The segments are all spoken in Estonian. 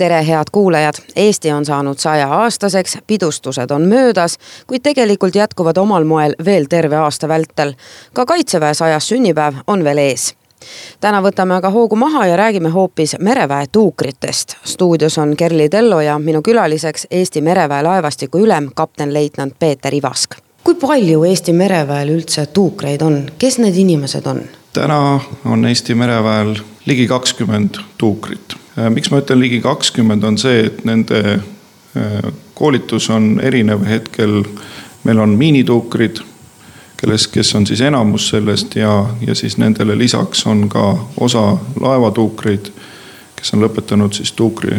tere, head kuulajad, Eesti on saanud saja-aastaseks, pidustused on möödas, kuid tegelikult jätkuvad omal moel veel terve aasta vältel. ka kaitseväe sajas sünnipäev on veel ees täna võtame aga hoogu maha ja räägime hoopis mereväe tuukritest. stuudios on Kerli Tello ja minu külaliseks Eesti mereväe laevastiku ülem, kaptenleitnant Peeter Ivask. kui palju Eesti mereväel üldse tuukreid on, kes need inimesed on? täna on Eesti mereväel ligi kakskümmend tuukrit miks ma ütlen ligi kakskümmend, on see, et nende äh, koolitus on erinev hetkel. meil on miinituukrid, kelles, kes on siis enamus sellest ja, ja siis nendele lisaks on ka osa laevatuukreid, kes on lõpetanud siis tuukri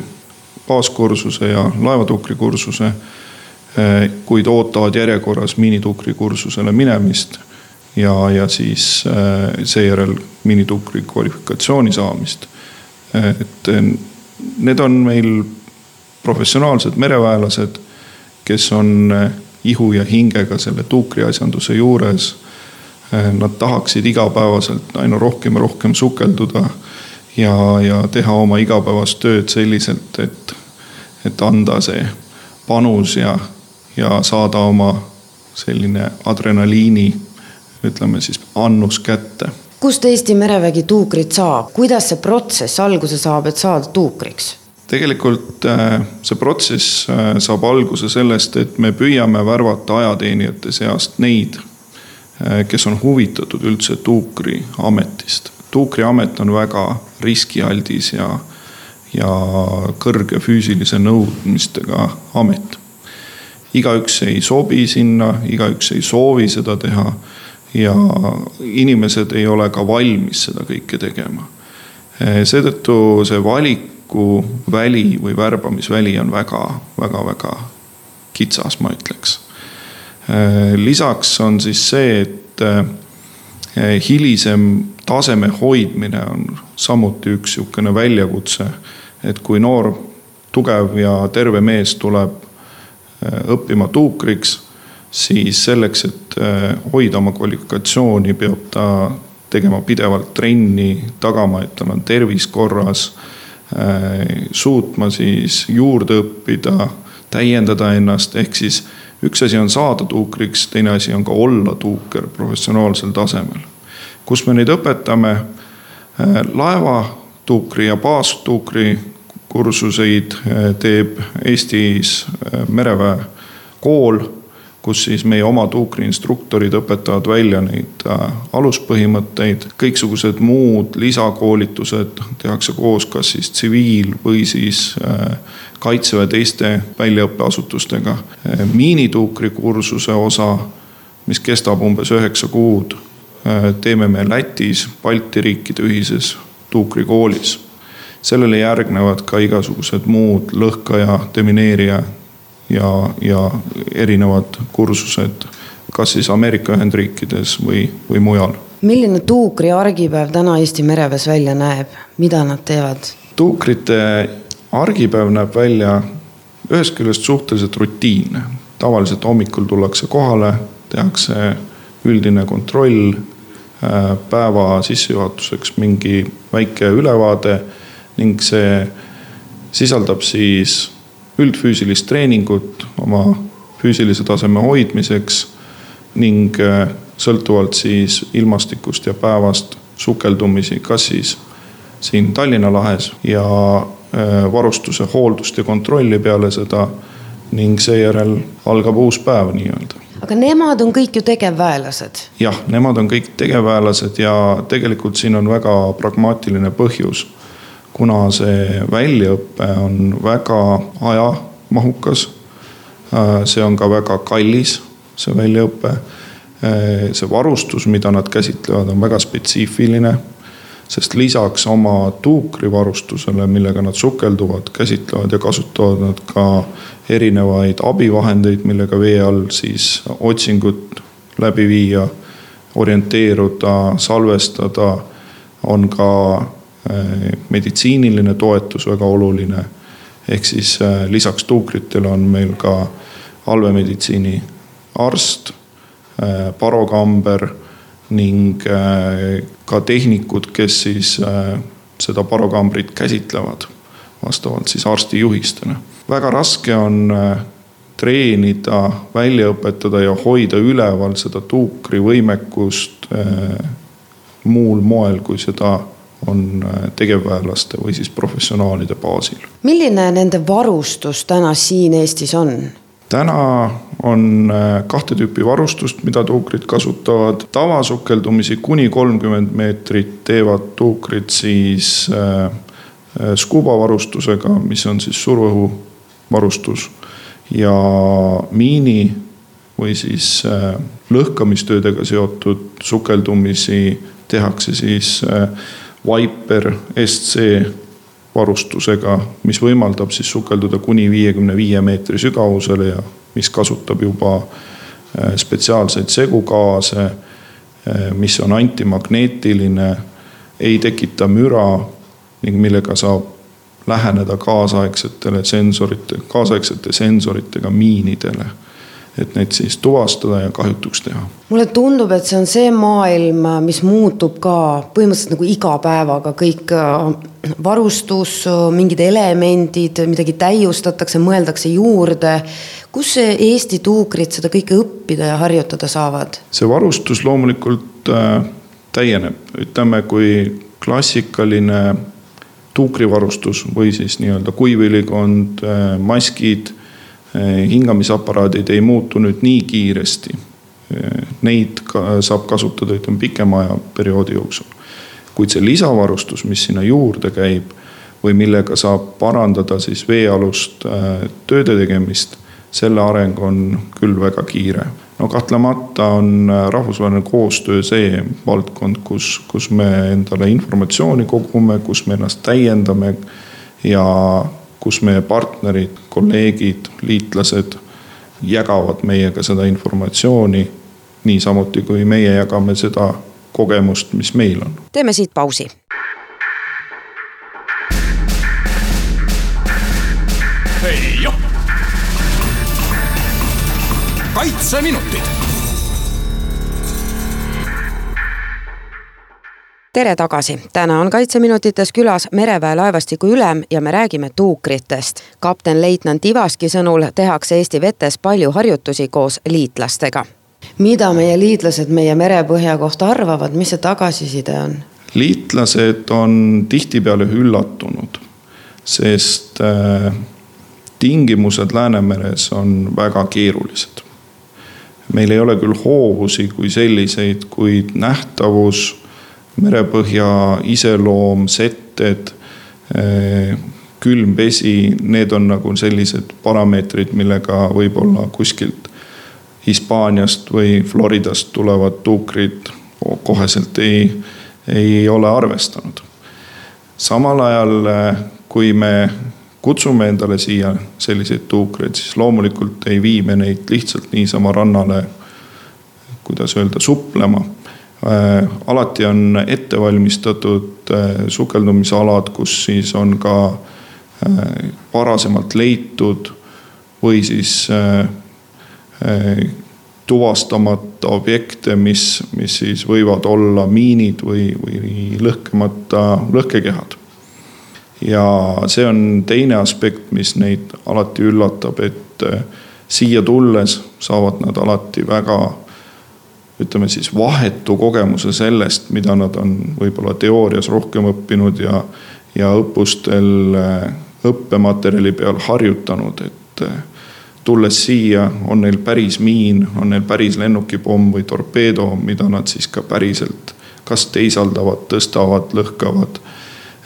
baaskursuse ja laevatuukri kursuse. Äh, kuid ootavad järjekorras miinituukri kursusele minemist ja, ja siis seejärel miinituukri kvalifikatsiooni saamist et need on meil professionaalsed mereväelased, kes on eh, ihu ja hingega selle tuukriasjanduse juures. Eh, nad tahaksid igapäevaselt aina rohkem ja rohkem sukelduda ja, ja teha oma igapäevast tööd selliselt, et, et anda see panus ja, ja saada oma selline adrenaliini, ütleme siis annus kätte kust Eesti merevägi tuukrit saab, kuidas see protsess alguse saab, et saada tuukriks? tegelikult äh, see protsess äh, saab alguse sellest, et me püüame värvata ajateenijate seast neid, äh, kes on huvitatud üldse tuukriametist. tuukriamet on väga riskialdis ja, ja kõrge füüsilise nõudmistega amet. igaüks ei sobi sinna, igaüks ei soovi seda teha ja inimesed ei ole ka valmis seda kõike tegema. seetõttu see valikuväli või värbamisväli on väga-väga-väga kitsas, ma ütleks. lisaks on siis see, et hilisem taseme hoidmine on samuti üks sihukene väljakutse. et kui noor, tugev ja terve mees tuleb õppima tuukriks siis selleks, et äh, hoida oma kvalifikatsiooni, peab ta tegema pidevalt trenni, tagama, et tal on tervis korras. Äh, suutma siis juurde õppida, täiendada ennast, ehk siis üks asi on saada tuukriks, teine asi on ka olla tuuker professionaalsel tasemel. kus me neid õpetame, äh, laevatuukri ja baastuukri kursuseid teeb Eestis mereväe kool kus siis meie oma tuukriinstruktorid õpetavad välja neid äh, aluspõhimõtteid. kõiksugused muud lisakoolitused tehakse koos, kas siis tsiviil või siis äh, kaitseväe teiste väljaõppeasutustega. Äh, miinituukri kursuse osa, mis kestab umbes üheksa kuud, teeme me Lätis Balti riikide ühises tuukrikoolis. sellele järgnevad ka igasugused muud lõhkaja, demineerija ja, ja erinevad kursused, kas siis Ameerika Ühendriikides või, või mujal. milline tuukri argipäev täna Eesti mereväes välja näeb, mida nad teevad? tuukrite argipäev näeb välja ühest küljest suhteliselt rutiinne. tavaliselt hommikul tullakse kohale, tehakse üldine kontroll, äh, päeva sissejuhatuseks mingi väike ülevaade ning see sisaldab siis üldfüüsilist treeningut oma füüsilise taseme hoidmiseks ning äh, sõltuvalt siis ilmastikust ja päevast sukeldumisi, kas siis siin Tallinna lahes ja äh, varustuse hooldust ja kontrolli peale seda ning seejärel algab uus päev nii-öelda aga nemad on kõik ju tegevväelased. jah, nemad on kõik tegevväelased ja tegelikult siin on väga pragmaatiline põhjus kuna see väljaõpe on väga ajamahukas. Äh, see on ka väga kallis, see väljaõpe. Äh, see varustus, mida nad käsitlevad, on väga spetsiifiline. sest lisaks oma tuukrivarustusele, millega nad sukelduvad, käsitlevad ja kasutavad nad ka erinevaid abivahendeid, millega vee all siis otsingut läbi viia, orienteeruda, salvestada. on ka meditsiiniline toetus väga oluline. ehk siis eh, lisaks tuukritele on meil ka allveemeditsiini arst, eh, parokamber ning ka tehnikud, kes siis seda parokambrit käsitlevad vastavalt siis arsti juhistele. väga raske on treenida, välja õpetada ja hoida üleval seda tuukrivõimekust muul moel, kui seda on tegevväelaste või siis professionaalide baasil. milline nende varustus täna siin Eestis on? täna on äh, kahte tüüpi varustust, mida tuukrid kasutavad. tavasukeldumisi kuni kolmkümmend meetrit teevad tuukrid siis äh, äh, scuba varustusega, mis on siis surveõhuvarustus ja miini või siis lõhkamistöödega seotud sukeldumisi tehakse siis Viper SC varustusega, mis võimaldab siis sukelduda kuni viiekümne viie meetri sügavusele ja mis kasutab juba äh, spetsiaalseid segugaase, äh, mis on antimagneetiline, ei tekita müra ning millega saab läheneda kaasaegsetele sensorite, kaasaegsete sensoritega miinidele et neid siis tuvastada ja kahjutuks teha. mulle tundub, et see on see maailm, mis muutub ka põhimõtteliselt nagu iga päevaga, kõik äh, varustus, mingid elemendid, midagi täiustatakse, mõeldakse juurde. kus Eesti tuukrid seda kõike õppida ja harjutada saavad? see varustus loomulikult äh, täieneb, ütleme, kui klassikaline tuukrivarustus või siis nii-öelda kuiviülikond, äh, maskid hingamisaparaadid ei muutu nüüd nii kiiresti. Eh, neid ka saab kasutada, ütleme pikema ajaperioodi jooksul. kuid see lisavarustus, mis sinna juurde käib või millega saab parandada siis veealust eh, tööde tegemist, selle areng on küll väga kiire. no kahtlemata on rahvusvaheline koostöö see valdkond, kus, kus me endale informatsiooni kogume, kus me ennast täiendame ja kus meie partnerid, kolleegid, liitlased jagavad meiega seda informatsiooni. niisamuti kui meie jagame seda kogemust, mis meil on. teeme siit pausi. kaitseminutid tere tagasi, täna on Kaitseminutites külas mereväe laevastiku ülem ja me räägime tuukritest. kaptenleitnant Ivaski sõnul tehakse Eesti vetes palju harjutusi koos liitlastega. mida meie liitlased meie merepõhja kohta arvavad, mis see tagasiside on? liitlased on tihtipeale üllatunud, sest äh, tingimused Läänemeres on väga keerulised. meil ei ole küll hoovusi kui selliseid, kuid nähtavus merepõhja iseloom, setted, eh, külm vesi, need on nagu sellised parameetrid, millega võib-olla kuskilt Hispaaniast või Floridast tulevad tuukrid koheselt ei, ei ole arvestanud. samal ajal, eh, kui me kutsume endale siia selliseid tuukreid, siis loomulikult ei vii me neid lihtsalt niisama rannale, kuidas öelda, suplema alati on ette valmistatud äh, sukeldumisalad, kus siis on ka äh, varasemalt leitud või siis tuvastamata objekte, mis, mis siis võivad olla miinid või, või lõhkemata lõhkekehad. ja see on teine aspekt, mis neid alati üllatab, et siia tulles saavad nad alati väga ütleme siis vahetu kogemuse sellest, mida nad on võib-olla teoorias rohkem õppinud ja, ja õppustel äh, õppematerjali peal harjutanud, et äh, tulles siia, on neil päris miin, on neil päris lennukipomm või torpeedo, mida nad siis ka päriselt kas teisaldavad, tõstavad, lõhkavad,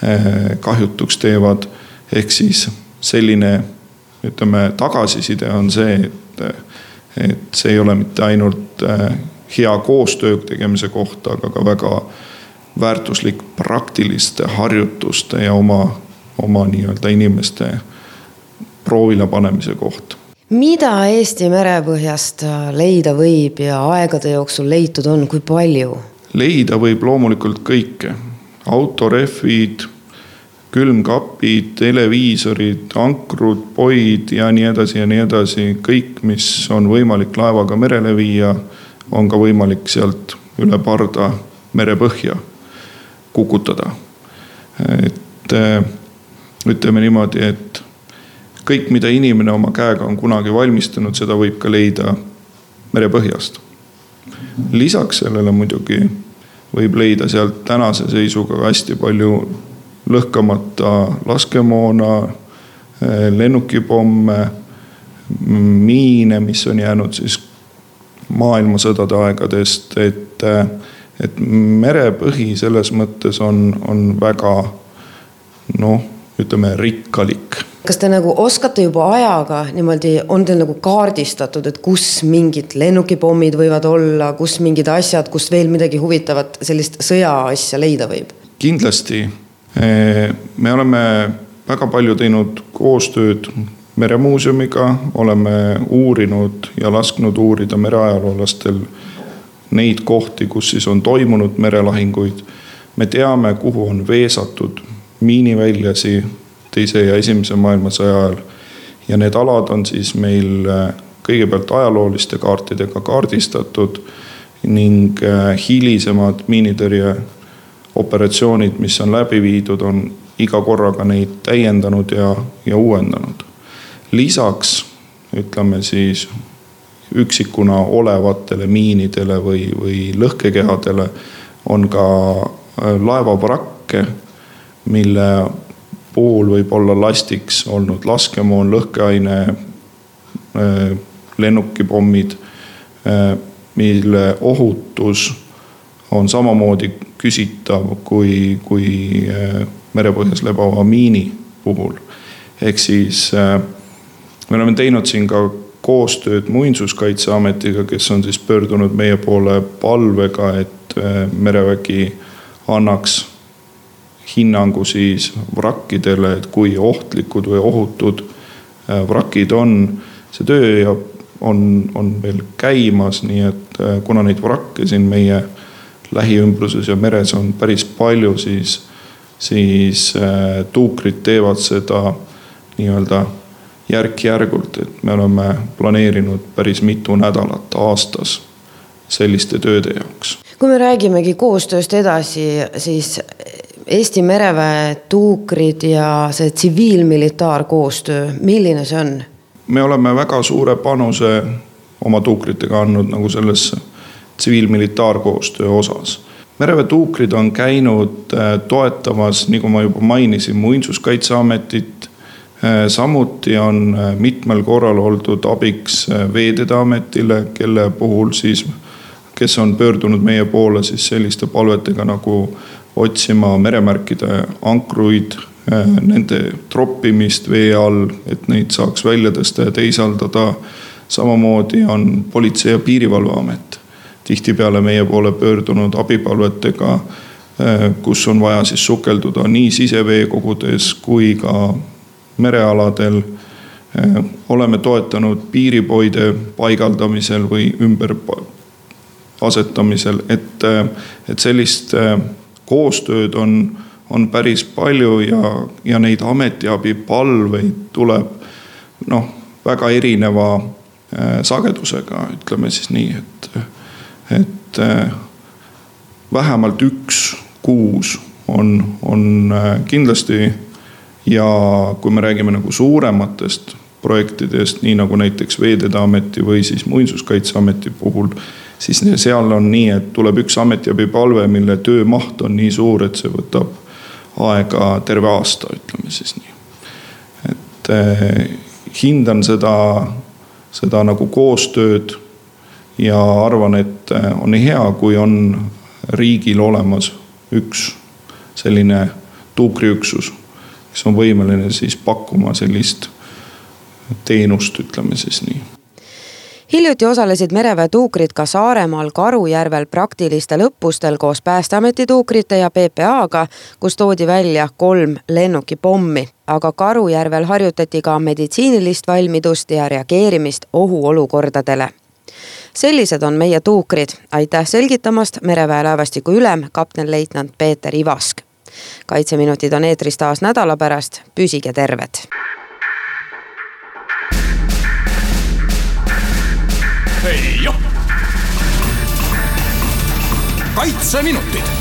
äh, kahjutuks teevad. ehk siis selline, ütleme, tagasiside on see, et, et see ei ole mitte ainult hea koostöö tegemise kohta, aga ka väga väärtuslik praktiliste harjutuste ja oma, oma nii-öelda inimeste proovile panemise koht mida Eesti merepõhjast leida võib ja aegade jooksul leitud on, kui palju? leida võib loomulikult kõike, autorehvid, külmkapid, televiisorid, ankrud, poid ja nii edasi ja nii edasi, kõik, mis on võimalik laevaga merele viia, on ka võimalik sealt üle parda merepõhja kukutada. et ütleme niimoodi, et kõik, mida inimene oma käega on kunagi valmistanud, seda võib ka leida merepõhjast. lisaks sellele muidugi võib leida sealt tänase seisuga hästi palju lõhkamata laskemoona, lennukipomme, miine, mis on jäänud siis maailmasõdade aegadest, et, et merepõhi selles mõttes on, on väga noh, ütleme rikkalik kas te nagu oskate juba ajaga niimoodi, on teil nagu kaardistatud, et kus mingid lennukipommid võivad olla, kus mingid asjad, kust veel midagi huvitavat sellist sõjaasja leida võib? kindlasti. Me oleme väga palju teinud koostööd meremuuseumiga, oleme uurinud ja lasknud uurida mereajaloolastel neid kohti, kus siis on toimunud merelahinguid. me teame, kuhu on veesatud miiniväljasi teise ja esimese maailmasõja ajal. ja need alad on siis meil äh, kõigepealt ajalooliste kaartidega kaardistatud ning äh, hilisemad miinitõrje operatsioonid, mis on läbi viidud, on iga korraga neid täiendanud ja, ja uuendanud. Lisaks ütleme siis üksikuna olevatele miinidele või, või lõhkekehadele on ka äh, laevavrakke, mille puhul võib olla lastiks olnud laskemoon, lõhkeaine, äh, lennukipommid, äh, mille ohutus on samamoodi küsitav kui, kui äh, merepõhjas lebava miini puhul. ehk siis me oleme teinud siin ka koostööd Muinsuskaitseametiga, kes on siis pöördunud meie poole palvega, et merevägi annaks hinnangu siis vrakkidele, et kui ohtlikud või ohutud äh, vrakid on. see töö on, on veel käimas, nii et äh, kuna neid vrakke siin meie lähiümbruses ja meres on päris palju, siis, siis äh, tuukrid teevad seda nii-öelda järk-järgult, et me oleme planeerinud päris mitu nädalat aastas selliste tööde jaoks. kui me räägimegi koostööst edasi, siis Eesti mereväe tuukrid ja see tsiviilmilitaarkoostöö, milline see on? me oleme väga suure panuse oma tuukritega andnud nagu sellesse tsiviilmilitaarkoostöö osas. mereväe tuukrid on käinud äh, toetamas, nagu ma juba mainisin, muinsuskaitseametit. Äh, samuti on äh, mitmel korral oldud abiks Veeteede Ametile, kelle puhul siis, kes on pöördunud meie poole siis selliste palvetega nagu otsima meremärkide ankruid, äh, nende troppimist vee all, et neid saaks välja tõsta ja teisaldada. samamoodi on Politsei- ja Piirivalveamet tihtipeale meie poole pöördunud abipalvetega, äh, kus on vaja siis sukelduda nii siseveekogudes kui ka merealadel. Äh, oleme toetanud piiripoide paigaldamisel või ümber asetamisel, et, et sellist koostööd on, on päris palju ja, ja neid ametiabipalveid tuleb noh, väga erineva sagedusega, ütleme siis nii, et, et äh, vähemalt üks kuus on, on kindlasti ja kui me räägime nagu suurematest projektidest, nii nagu näiteks Veeteede Ameti või siis Muinsuskaitseameti puhul siis seal on nii, et tuleb üks ametiabipalve, mille töömaht on nii suur, et see võtab aega terve aasta, ütleme siis nii. et eh, hindan seda, seda nagu koostööd ja arvan, et eh, on hea, kui on riigil olemas üks selline tuukriüksus, kes on võimeline siis pakkuma sellist teenust, ütleme siis nii hiljuti osalesid mereväe tuukrid ka Saaremaal Karujärvel praktilistel õppustel koos Päästeameti tuukrite ja PPA-ga, kus toodi välja kolm lennukipommi. aga Karujärvel harjutati ka meditsiinilist valmidust ja reageerimist ohuolukordadele sellised on meie tuukrid, aitäh selgitamast mereväe laevastiku ülem, kaptenleitnant Peeter Ivask. Kaitseminutid on eetris taas nädala pärast, püsige terved. Kaitseminutid